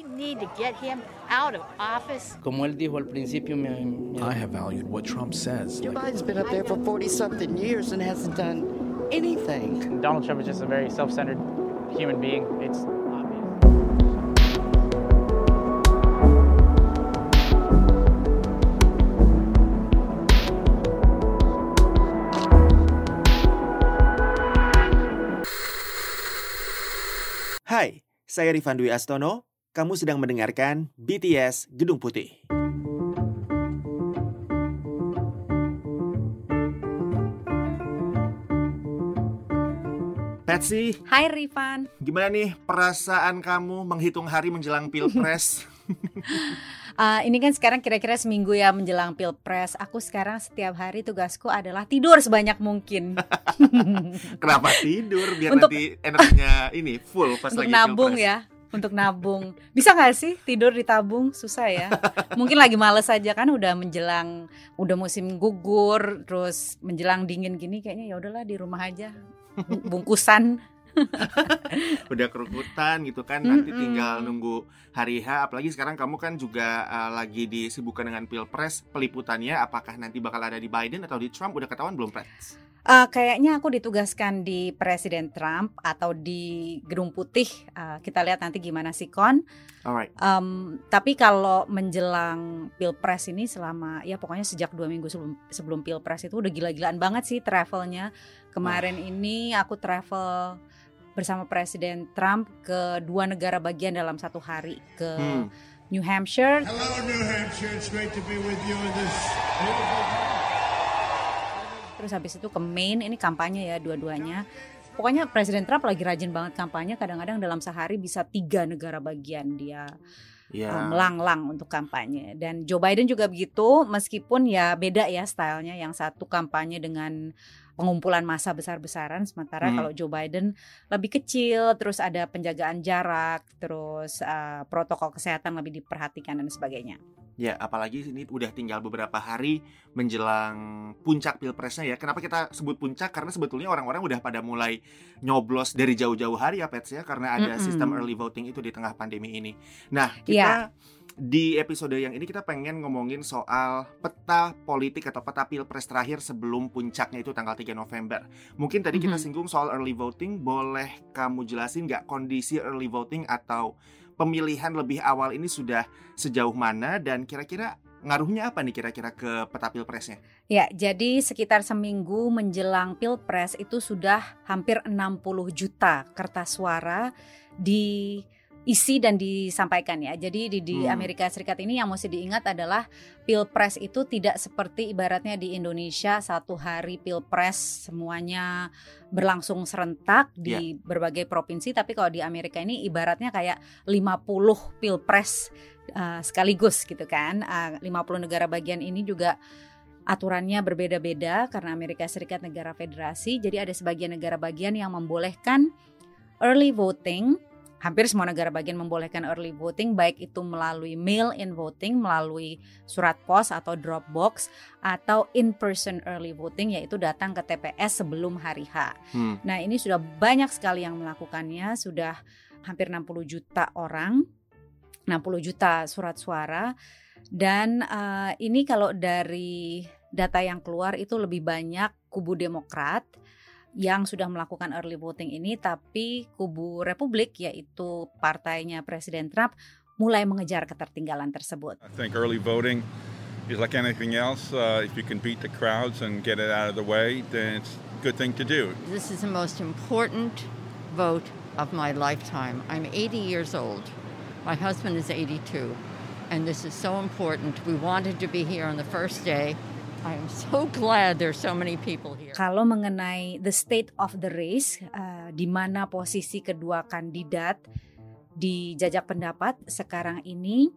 We need to get him out of office. Como él dijo al principio, me, me- I have valued what Trump says. Joe Biden's been up there for 40 something years and hasn't done anything. Donald Trump is just a very self-centered human being. It's obvious. Hai, saya Rifan Dwi Astono. Kamu sedang mendengarkan BTS Gedung Putih. Patsy, Hai Rifan. gimana nih perasaan kamu menghitung hari menjelang Pilpres? Uh, ini kan sekarang kira-kira seminggu ya menjelang pilpres. Aku sekarang setiap hari tugasku adalah tidur sebanyak mungkin Kenapa tidur biar Untuk- nanti energinya ini full pas untuk lagi nabung Pilpres? ya. Untuk nabung. Bisa nggak sih tidur ditabung? Susah ya. Mungkin lagi males aja kan udah menjelang udah musim gugur, terus menjelang dingin gini kayaknya ya udahlah di rumah aja. Bu- Bungkusan. Udah kerukutan gitu kan, nanti tinggal nunggu hari H. Apalagi sekarang kamu kan juga uh, lagi disibukkan dengan Pilpres. Peliputannya apakah nanti bakal ada di Biden atau di Trump? Udah ketahuan belum, Pats? Eh, kayaknya aku ditugaskan di Presiden Trump atau di Gedung Putih. Eh, kita lihat nanti gimana sih Kon. Alright. Em, tapi kalau menjelang pilpres ini selama ya pokoknya sejak dua minggu sebelum sebelum pilpres itu udah gila-gilaan banget sih travelnya. Kemarin ini aku travel bersama Presiden Trump ke dua negara bagian dalam satu hari ke Hmm. New Hampshire, Hello, New Hampshire. It's great to be with you in this beautiful terus habis itu ke Maine. Ini kampanye ya dua-duanya. Pokoknya Presiden Trump lagi rajin banget kampanye. Kadang-kadang dalam sehari bisa tiga negara bagian dia uh, melanglang untuk kampanye dan Joe Biden juga begitu meskipun ya beda ya stylenya yang satu kampanye dengan pengumpulan massa besar-besaran sementara Hmm. kalau Joe Biden lebih kecil terus ada penjagaan jarak terus uh, protokol kesehatan lebih diperhatikan dan sebagainya Ya, apalagi ini udah tinggal beberapa hari menjelang puncak pilpresnya ya. Kenapa kita sebut puncak? Karena sebetulnya orang-orang udah pada mulai nyoblos dari jauh-jauh hari ya, Pets ya, karena ada Mm-mm. sistem early voting itu di tengah pandemi ini. Nah, kita Iya. Di episode yang ini kita pengen ngomongin soal peta politik atau peta pilpres terakhir sebelum puncaknya itu tanggal 3 November. Mungkin tadi kita Mhm. singgung soal early voting, boleh kamu jelasin nggak kondisi early voting atau pemilihan lebih awal ini sudah sejauh mana dan kira-kira ngaruhnya apa nih kira-kira ke peta pilpresnya? ya jadi sekitar seminggu menjelang pilpres itu sudah hampir 60 juta kertas suara diisi dan disampaikan ya. Jadi di, di Hmm. Amerika Serikat ini yang mesti diingat adalah pilpres itu tidak seperti ibaratnya di Indonesia satu hari pilpres semuanya berlangsung serentak di berbagai provinsi. Tapi kalau di Amerika ini ibaratnya kayak 50 pilpres uh, sekaligus gitu kan. Uh, 50 negara bagian ini juga aturannya berbeda-beda karena Amerika Serikat negara federasi. Jadi ada sebagian negara bagian yang membolehkan early voting. Hampir semua negara bagian membolehkan early voting baik itu melalui mail in voting, melalui surat pos atau drop box atau in person early voting yaitu datang ke TPS sebelum hari H. Hmm. Nah, ini sudah banyak sekali yang melakukannya, sudah hampir 60 juta orang, 60 juta surat suara. Dan eh, ini kalau dari data yang keluar itu lebih banyak kubu Demokrat yang sudah melakukan early voting ini, tapi kubu Republik yaitu partainya Presiden Trump mulai mengejar ketertinggalan tersebut. I think early voting is like anything else. Uh, if you can beat the crowds and get it out of the way, then it's a good thing to do. This is the most important vote of my lifetime. I'm 80 years old. My husband is 82. And this is so important. We wanted to be here on the first day. I am so glad there's so many people here. Kalau mengenai the state of the race, eh, di mana posisi kedua kandidat di jajak pendapat sekarang ini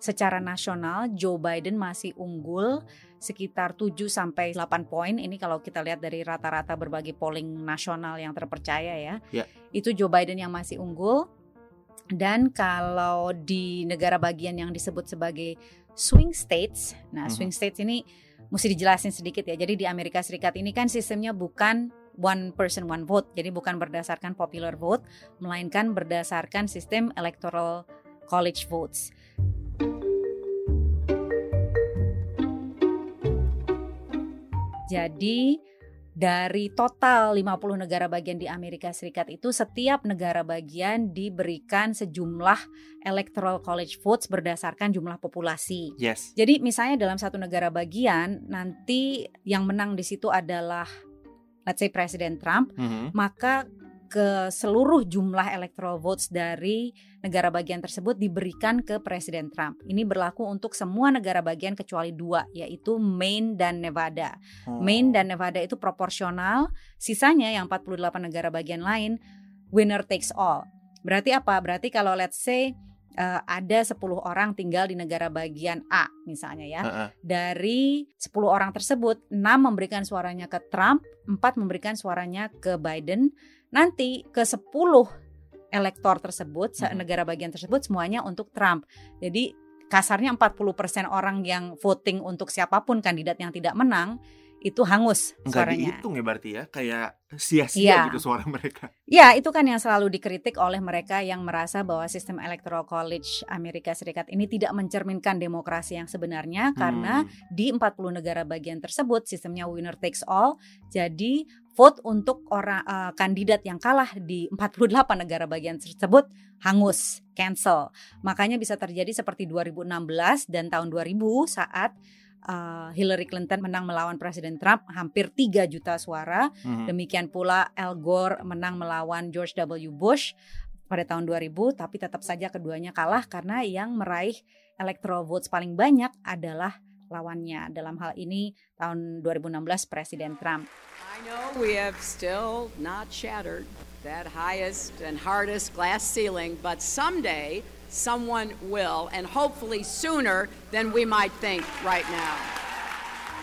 secara nasional Joe Biden masih unggul sekitar 7 sampai 8 poin. Ini kalau kita lihat dari rata-rata berbagai polling nasional yang terpercaya ya. Ya. Itu Joe Biden yang masih unggul. Dan kalau di negara bagian yang disebut sebagai swing states, nah Mhm. swing states ini mesti dijelasin sedikit ya. Jadi di Amerika Serikat ini kan sistemnya bukan one person one vote. Jadi bukan berdasarkan popular vote, melainkan berdasarkan sistem electoral college votes. Jadi dari total 50 negara bagian di Amerika Serikat itu setiap negara bagian diberikan sejumlah electoral college votes berdasarkan jumlah populasi. Yes. Jadi misalnya dalam satu negara bagian nanti yang menang di situ adalah let's say Presiden Trump, Mhm. maka ke seluruh jumlah electoral votes dari negara bagian tersebut diberikan ke Presiden Trump. Ini berlaku untuk semua negara bagian kecuali dua, yaitu Maine dan Nevada. Oh. Maine dan Nevada itu proporsional, sisanya yang 48 negara bagian lain winner takes all. Berarti apa? Berarti kalau let's say uh, ada 10 orang tinggal di negara bagian A misalnya ya. Heeh. Dari 10 orang tersebut, 6 memberikan suaranya ke Trump, 4 memberikan suaranya ke Biden. Nanti ke 10 elektor tersebut, se- Mhm. negara bagian tersebut semuanya untuk Trump. Jadi kasarnya 40% orang yang voting untuk siapa pun kandidat yang tidak menang itu hangus Nggak suaranya. dihitung ya berarti ya, kayak sia-sia Iya. gitu suara mereka. Ya, itu kan yang selalu dikritik oleh mereka yang merasa bahwa sistem electoral college Amerika Serikat ini tidak mencerminkan demokrasi yang sebenarnya karena Hmm. di 40 negara bagian tersebut sistemnya winner takes all. Jadi vote untuk orang eh, kandidat yang kalah di 48 negara bagian tersebut hangus, cancel. Makanya bisa terjadi seperti 2016 dan tahun 2000 saat eh, Hillary Clinton menang melawan Presiden Trump hampir 3 juta suara. Mhm. Demikian pula Al Gore menang melawan George W. Bush pada tahun 2000 tapi tetap saja keduanya kalah karena yang meraih electoral votes paling banyak adalah lawannya. Dalam hal ini tahun 2016 Presiden Trump. I know we have still not shattered that highest and hardest glass ceiling, but someday someone will, and hopefully sooner than we might think right now.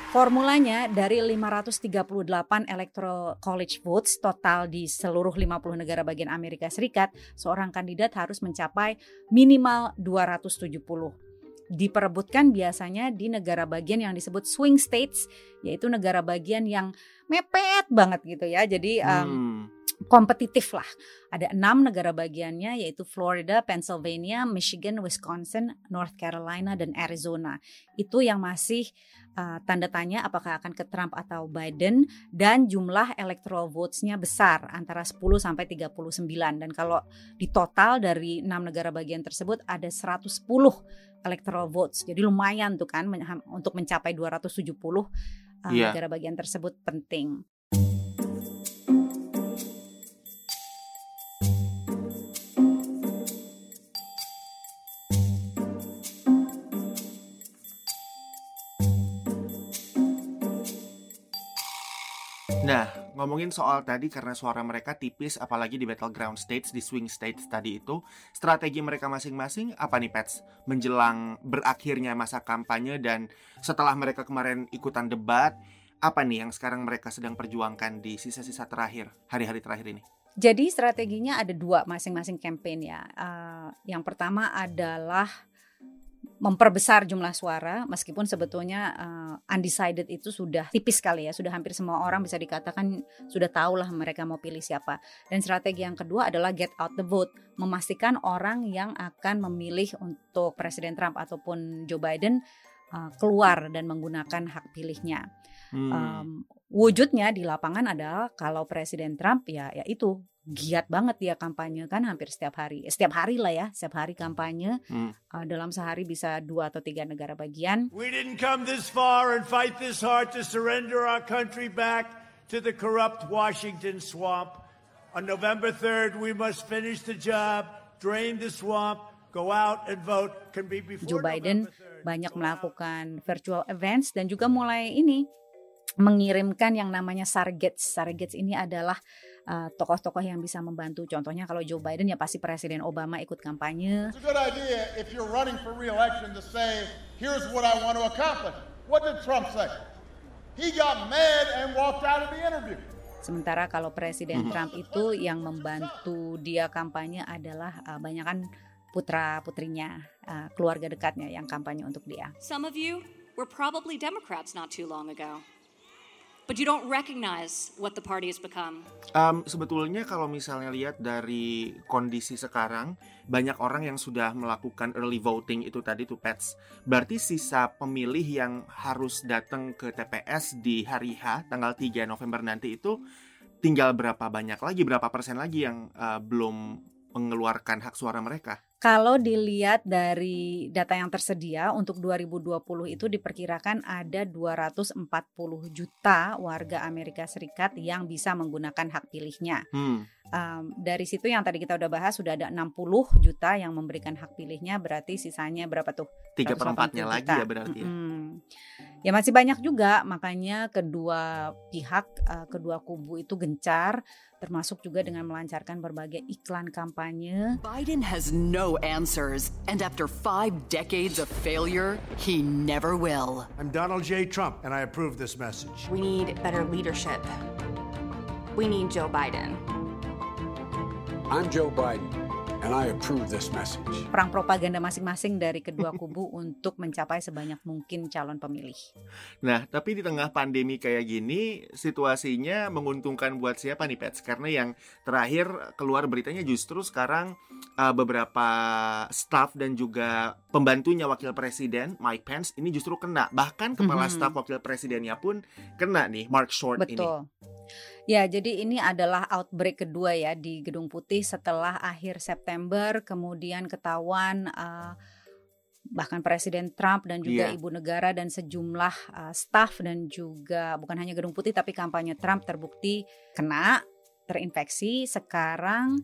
Formulanya dari 538 electoral college votes total di seluruh 50 negara bagian Amerika Serikat, seorang kandidat harus mencapai minimal 270. Diperebutkan biasanya di negara bagian yang disebut swing states, yaitu negara bagian yang mepet banget gitu ya. Jadi um. Kompetitif lah. Ada enam negara bagiannya yaitu Florida, Pennsylvania, Michigan, Wisconsin, North Carolina, dan Arizona. Itu yang masih uh, tanda tanya apakah akan ke Trump atau Biden dan jumlah electoral votes-nya besar antara 10 sampai 39 dan kalau di total dari enam negara bagian tersebut ada 110 electoral votes. Jadi lumayan tuh kan men- untuk mencapai 270 uh, Iya. negara bagian tersebut penting. Nah, ngomongin soal tadi karena suara mereka tipis apalagi di battleground states, di swing states tadi itu, strategi mereka masing-masing apa nih Pets? Menjelang berakhirnya masa kampanye dan setelah mereka kemarin ikutan debat, apa nih yang sekarang mereka sedang perjuangkan di sisa-sisa terakhir, hari-hari terakhir ini? Jadi strateginya ada dua masing-masing campaign ya. Uh, yang pertama adalah memperbesar jumlah suara meskipun sebetulnya uh, undecided itu sudah tipis sekali ya sudah hampir semua orang bisa dikatakan sudah tahu lah mereka mau pilih siapa dan strategi yang kedua adalah get out the vote memastikan orang yang akan memilih untuk Presiden Trump ataupun Joe Biden uh, keluar dan menggunakan hak pilihnya Hmm. Um, wujudnya di lapangan adalah kalau Presiden Trump ya ya itu giat banget dia kampanye kan hampir setiap hari setiap hari lah ya setiap hari kampanye Hmm. Uh, dalam sehari bisa dua atau tiga negara bagian We didn't come this far and fight this hard to surrender our country back to the corrupt Washington swamp. On November 3rd, we must finish the job, drain the swamp, go out and vote. Can be before Joe Biden November 3rd. banyak melakukan virtual events dan juga mulai ini mengirimkan yang namanya surrogates. Surrogates ini adalah uh, tokoh-tokoh yang bisa membantu. Contohnya kalau Joe Biden ya pasti Presiden Obama ikut kampanye. It's a good idea if you're running for re-election to say, here's what I want to accomplish. What did Trump say? He got mad and walked out of the interview. Sementara kalau Presiden Trump itu yang membantu dia kampanye adalah uh, banyakan putra putrinya, uh, keluarga dekatnya yang kampanye untuk dia. Some of you were probably Democrats not too long ago. But you don't recognize what the party has become. Um, sebetulnya kalau misalnya lihat dari kondisi sekarang, banyak orang yang sudah melakukan early voting itu tadi tuh pets. Berarti sisa pemilih yang harus datang ke TPS di hari H tanggal 3 November nanti itu tinggal berapa banyak lagi, berapa persen lagi yang uh, belum mengeluarkan hak suara mereka? Kalau dilihat dari data yang tersedia untuk 2020 itu diperkirakan ada 240 juta warga Amerika Serikat yang bisa menggunakan hak pilihnya. Hmm. Um, dari situ yang tadi kita udah bahas sudah ada 60 juta yang memberikan hak pilihnya berarti sisanya berapa tuh? Tiga perempatnya lagi ya berarti. Ya. Hmm. ya masih banyak juga makanya kedua pihak uh, kedua kubu itu gencar termasuk juga dengan melancarkan berbagai iklan kampanye. Biden has no answers and after five decades of failure, he never will. I'm Donald J. Trump and I approve this message. We need better leadership. We need Joe Biden. I'm Joe Biden. And I approve this message. Perang propaganda masing-masing dari kedua kubu untuk mencapai sebanyak mungkin calon pemilih. Nah, tapi di tengah pandemi kayak gini, situasinya menguntungkan buat siapa nih, Pets? Karena yang terakhir keluar beritanya justru sekarang uh, beberapa staff dan juga pembantunya wakil presiden Mike Pence ini justru kena. Bahkan kepala mm -hmm. staf wakil presidennya pun kena nih, Mark Short Betul. ini. Ya, jadi ini adalah outbreak kedua ya di Gedung Putih setelah akhir September kemudian ketahuan uh, bahkan Presiden Trump dan juga yeah. ibu negara dan sejumlah uh, staff dan juga bukan hanya Gedung Putih tapi kampanye Trump terbukti kena terinfeksi. Sekarang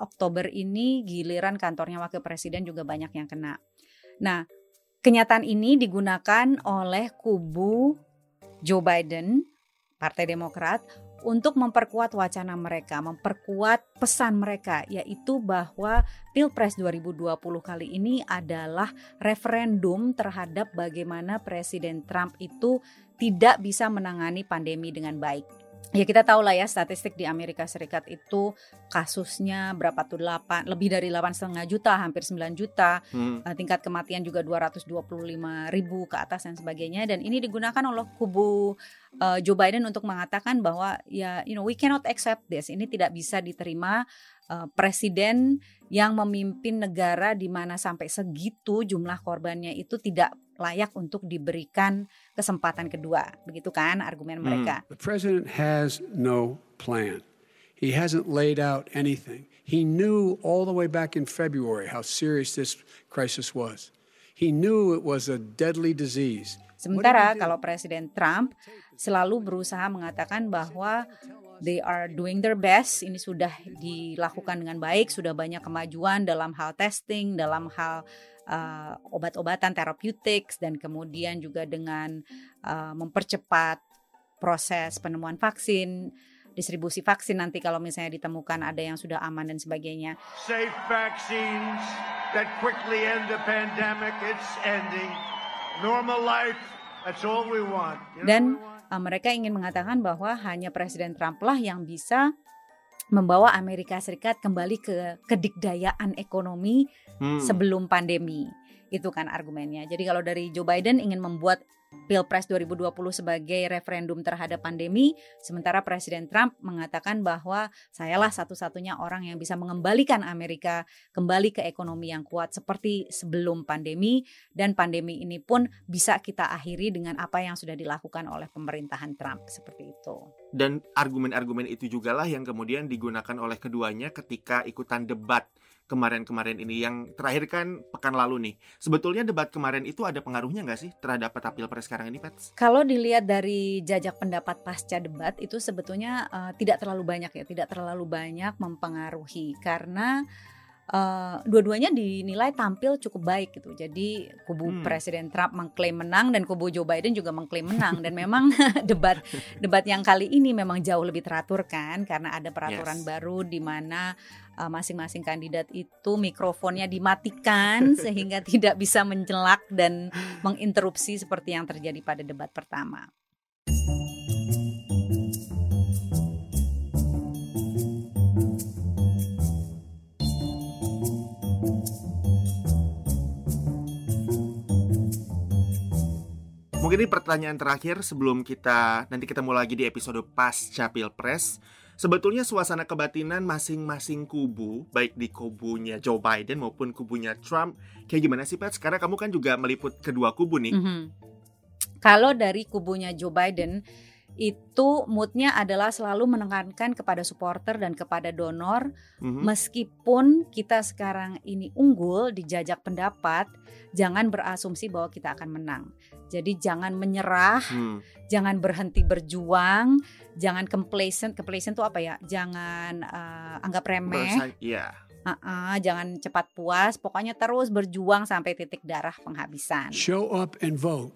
Oktober ini giliran kantornya wakil presiden juga banyak yang kena. Nah, kenyataan ini digunakan oleh kubu Joe Biden, Partai Demokrat untuk memperkuat wacana mereka, memperkuat pesan mereka yaitu bahwa Pilpres 2020 kali ini adalah referendum terhadap bagaimana Presiden Trump itu tidak bisa menangani pandemi dengan baik ya kita tahu lah ya statistik di Amerika Serikat itu kasusnya berapa tuh? 8 lebih dari delapan setengah juta hampir 9 juta. Hmm. uh, tingkat kematian juga 225 ribu ke atas dan sebagainya. Dan ini digunakan oleh kubu uh, Joe Biden untuk mengatakan bahwa ya you know we cannot accept this. Ini tidak bisa diterima uh, presiden yang memimpin negara di mana sampai segitu jumlah korbannya itu tidak layak untuk diberikan kesempatan kedua. Begitu kan argumen hmm. mereka. The president has no plan. He hasn't laid out anything. He knew all the way back in February how serious this crisis was. He knew it was a deadly disease. Sementara kalau Presiden Trump selalu berusaha mengatakan bahwa they are doing their best, ini sudah dilakukan dengan baik, sudah banyak kemajuan dalam hal testing, dalam hal uh, obat-obatan therapeutics dan kemudian juga dengan uh, mempercepat proses penemuan vaksin distribusi vaksin nanti kalau misalnya ditemukan ada yang sudah aman dan sebagainya. Safe vaccines that quickly end the pandemic. It's ending. Normal life. That's all we want. You know dan uh, mereka ingin mengatakan bahwa hanya Presiden Trump lah yang bisa membawa Amerika Serikat kembali ke kedikdayaan ekonomi hmm. sebelum pandemi. Itu kan argumennya. Jadi kalau dari Joe Biden ingin membuat Pilpres 2020 sebagai referendum terhadap pandemi, sementara Presiden Trump mengatakan bahwa sayalah satu-satunya orang yang bisa mengembalikan Amerika kembali ke ekonomi yang kuat seperti sebelum pandemi dan pandemi ini pun bisa kita akhiri dengan apa yang sudah dilakukan oleh pemerintahan Trump seperti itu. Dan argumen-argumen itu juga lah yang kemudian digunakan oleh keduanya ketika ikutan debat kemarin-kemarin ini yang terakhir kan pekan lalu nih sebetulnya debat kemarin itu ada pengaruhnya nggak sih terhadap peta pilpres sekarang ini Pets? Kalau dilihat dari jajak pendapat pasca debat itu sebetulnya uh, tidak terlalu banyak ya tidak terlalu banyak mempengaruhi karena uh, dua-duanya dinilai tampil cukup baik gitu. Jadi kubu hmm. Presiden Trump mengklaim menang dan kubu Joe Biden juga mengklaim menang dan memang debat debat yang kali ini memang jauh lebih teratur kan karena ada peraturan yes. baru di mana uh, masing-masing kandidat itu mikrofonnya dimatikan sehingga tidak bisa menjelak dan menginterupsi seperti yang terjadi pada debat pertama. Mungkin ini pertanyaan terakhir sebelum kita nanti ketemu lagi di episode pasca Pilpres. Sebetulnya suasana kebatinan masing-masing kubu, baik di kubunya Joe Biden maupun kubunya Trump, kayak gimana sih Pat? Sekarang kamu kan juga meliput kedua kubu nih. Mhm. Kalau dari kubunya Joe Biden itu moodnya adalah selalu menekankan kepada supporter dan kepada donor Mhm. meskipun kita sekarang ini unggul di jajak pendapat jangan berasumsi bahwa kita akan menang jadi jangan menyerah Hmm. jangan berhenti berjuang jangan complacent complacent itu apa ya jangan eh, anggap remeh Bersa- Iya. Uh-uh, jangan cepat puas pokoknya terus berjuang sampai titik darah penghabisan Show up and vote.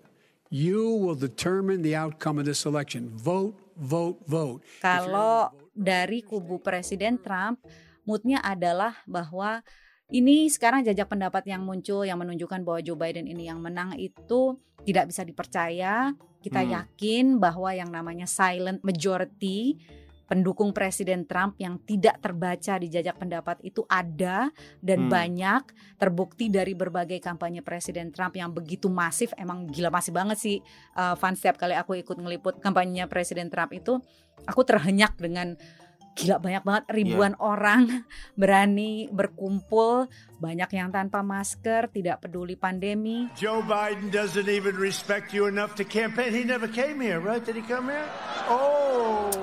You will determine the outcome of this election. Vote, vote, vote. Kalau dari kubu Presiden Trump, moodnya adalah bahwa ini sekarang jajak pendapat yang muncul yang menunjukkan bahwa Joe Biden ini yang menang itu tidak bisa dipercaya. Kita Hmm. yakin bahwa yang namanya silent majority pendukung Presiden Trump yang tidak terbaca di jajak pendapat itu ada dan Hmm. banyak terbukti dari berbagai kampanye Presiden Trump yang begitu masif emang gila masih banget sih uh, fans setiap kali aku ikut ngeliput kampanyenya Presiden Trump itu aku terhenyak dengan gila banyak banget ribuan orang berani berkumpul banyak yang tanpa masker tidak peduli pandemi Joe Biden doesn't even respect you enough to campaign. He never came here, right? Did he come here? Oh.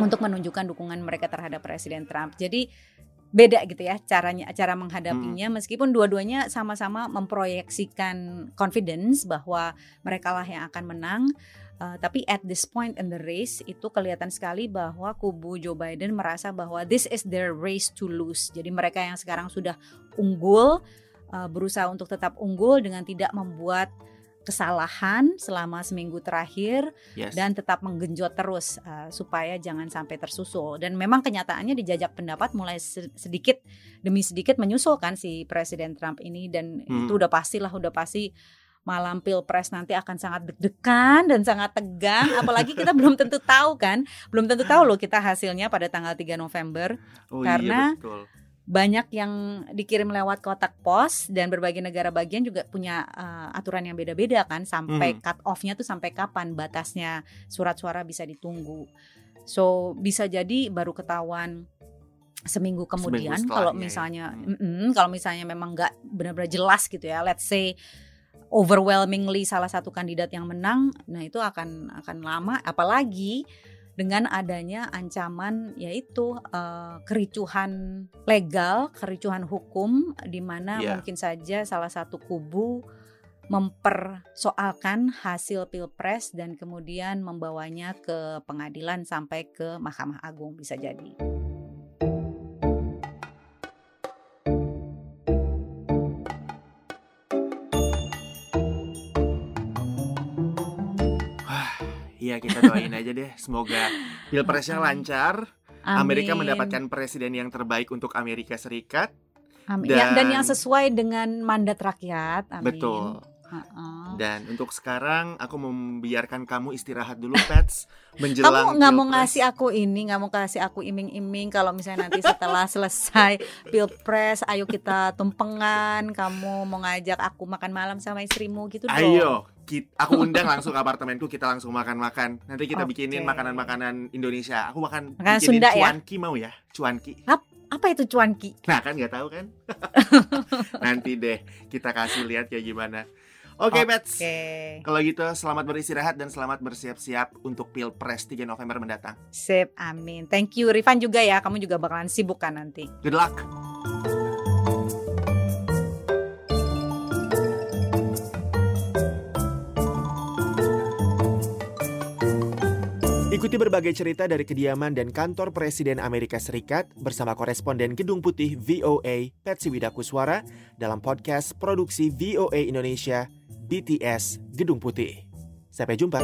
untuk menunjukkan dukungan mereka terhadap Presiden Trump. Jadi beda gitu ya caranya cara menghadapinya meskipun dua-duanya sama-sama memproyeksikan confidence bahwa mereka lah yang akan menang. Uh, tapi at this point in the race itu kelihatan sekali bahwa kubu Joe Biden merasa bahwa this is their race to lose. Jadi mereka yang sekarang sudah unggul uh, berusaha untuk tetap unggul dengan tidak membuat kesalahan selama seminggu terakhir Yes. dan tetap menggenjot terus uh, supaya jangan sampai tersusul. Dan memang kenyataannya di jajak pendapat mulai se- sedikit demi sedikit menyusulkan si Presiden Trump ini dan Hmm. itu udah pastilah udah pasti malam pilpres nanti akan sangat deg-degan dan sangat tegang apalagi kita belum tentu tahu kan belum tentu tahu loh kita hasilnya pada tanggal 3 November Oh karena iya betul. Banyak yang dikirim lewat kotak pos dan berbagai negara bagian juga punya uh, aturan yang beda-beda kan sampai Mhm. cut off-nya tuh sampai kapan batasnya surat suara bisa ditunggu. So bisa jadi baru ketahuan seminggu kemudian kalau ya. misalnya mm-mm, kalau misalnya memang nggak benar-benar jelas gitu ya let's say overwhelmingly salah satu kandidat yang menang nah itu akan akan lama apalagi dengan adanya ancaman yaitu eh, kericuhan legal, kericuhan hukum di mana Iya. mungkin saja salah satu kubu mempersoalkan hasil pilpres dan kemudian membawanya ke pengadilan sampai ke Mahkamah Agung bisa jadi. Iya kita doain aja deh semoga pilpresnya lancar. Amerika Amin. mendapatkan presiden yang terbaik untuk Amerika Serikat. Amin. Ya, dan yang sesuai dengan mandat rakyat. Amin. Betul. Dan untuk sekarang aku membiarkan kamu istirahat dulu, Pets, menjelang Kamu nggak mau ngasih aku ini, nggak mau kasih aku iming-iming kalau misalnya nanti setelah selesai pilpres, ayo kita tumpengan. Kamu mau ngajak aku makan malam sama istrimu gitu dong. Ayo, kit- aku undang langsung ke apartemenku, kita langsung makan-makan. Nanti kita Oke. bikinin makanan-makanan Indonesia. Aku makan Makanan bikinin Sunda ya? cuanki mau ya? Cuanki. Ap- apa itu cuanki? Nah kan nggak tahu kan? Nanti deh kita kasih lihat kayak gimana. Oke, Pets. Kalau gitu selamat beristirahat dan selamat bersiap-siap untuk Pilpres 3 November mendatang. Sip, amin. Thank you Rifan juga ya. Kamu juga bakalan sibuk kan nanti. Good luck. Ikuti berbagai cerita dari kediaman dan kantor Presiden Amerika Serikat bersama koresponden Gedung Putih VOA Patsy Widakuswara dalam podcast produksi VOA Indonesia BTS Gedung Putih. Sampai jumpa.